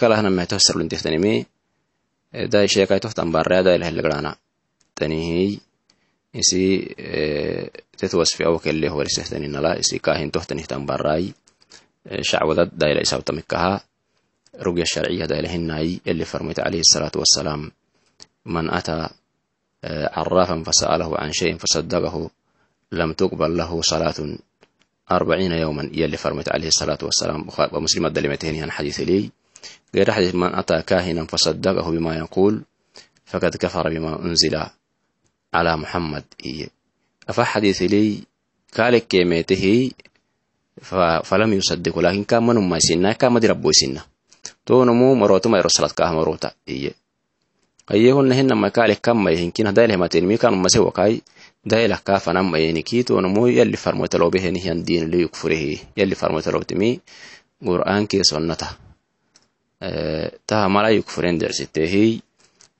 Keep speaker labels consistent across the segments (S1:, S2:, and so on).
S1: kalahna mehtoh sarlintihtanimi dai shekai toh tambarrea dai lahelegrana tanihi isi tet wasfi awo kelle horisehtaninala isi kahin toh tanih tambarai shacwadad daila isabtamikaha rugya sharciya daila hinai yalli farmayta alayhi الsalatu wassalam man ata عرافا فسأله عن شيء فصدقه لم تقبل له صلاة أربعين يوما يلي فرمت عليه الصلاة والسلام ومسلم الدلمتين عن حديث لي غير حديث من أتى كاهنا فصدقه بما يقول فقد كفر بما أنزل على محمد. إيه أفحديث لي كالك كيميته فلم يصدق لكن كان من ما يسنا كان مدي ربو تون مو مروت ما يرسلت كاه مروتا. إيه أيهن هن ما قال كم ما يهنكين هدايله ما تنمي كان ما سوى كاي. دايلة كاف نم ما يهنكي تونمو يلي فرموت لو به هن دين ليكفره يلي فرموت لو تمي قرآن كي سنته. Taha mala yukfuren dersitehi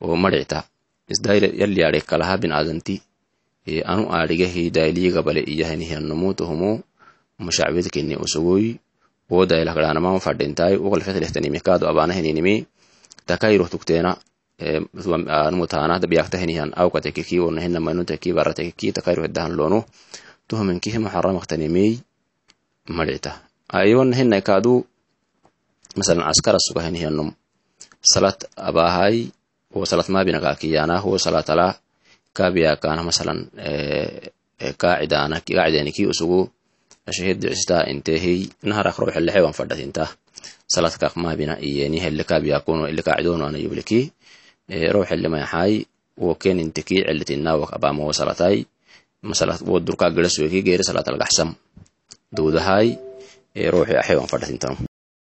S1: o marita isdaile yalli adekalaha bin adanti anu adigehi dailiga bale iyaheni hiyannomu tohumo mushacbedkini usugui wo fadintai wogalfetlehtanimi kaado abanaheninimi takairoh tukteena numutaanahda biyaktahinihan awkatekeki wonahinamainuteki baratekeki takairoh edahan lono tuhumenkihi muxaramaktanimey marita ayonahina kaadu masalan askara sugahinihiyanum salat abahay wo salat mabinakakiyana wo salatala kabiyakana masalan qaacidaniki usugu ashahidista intehi naharak roxelehewan fadhatinta saladkaq mabina iyeni hele kabiyakuno ile qaacidonoana yubliki روح اللي ما يحاي وكان انتكي علة الناوك أبا ما وصلتاي مثلا ودركا جلس وكي غير صلاة القحسم دود هاي روحي أحيوان فردتين تنو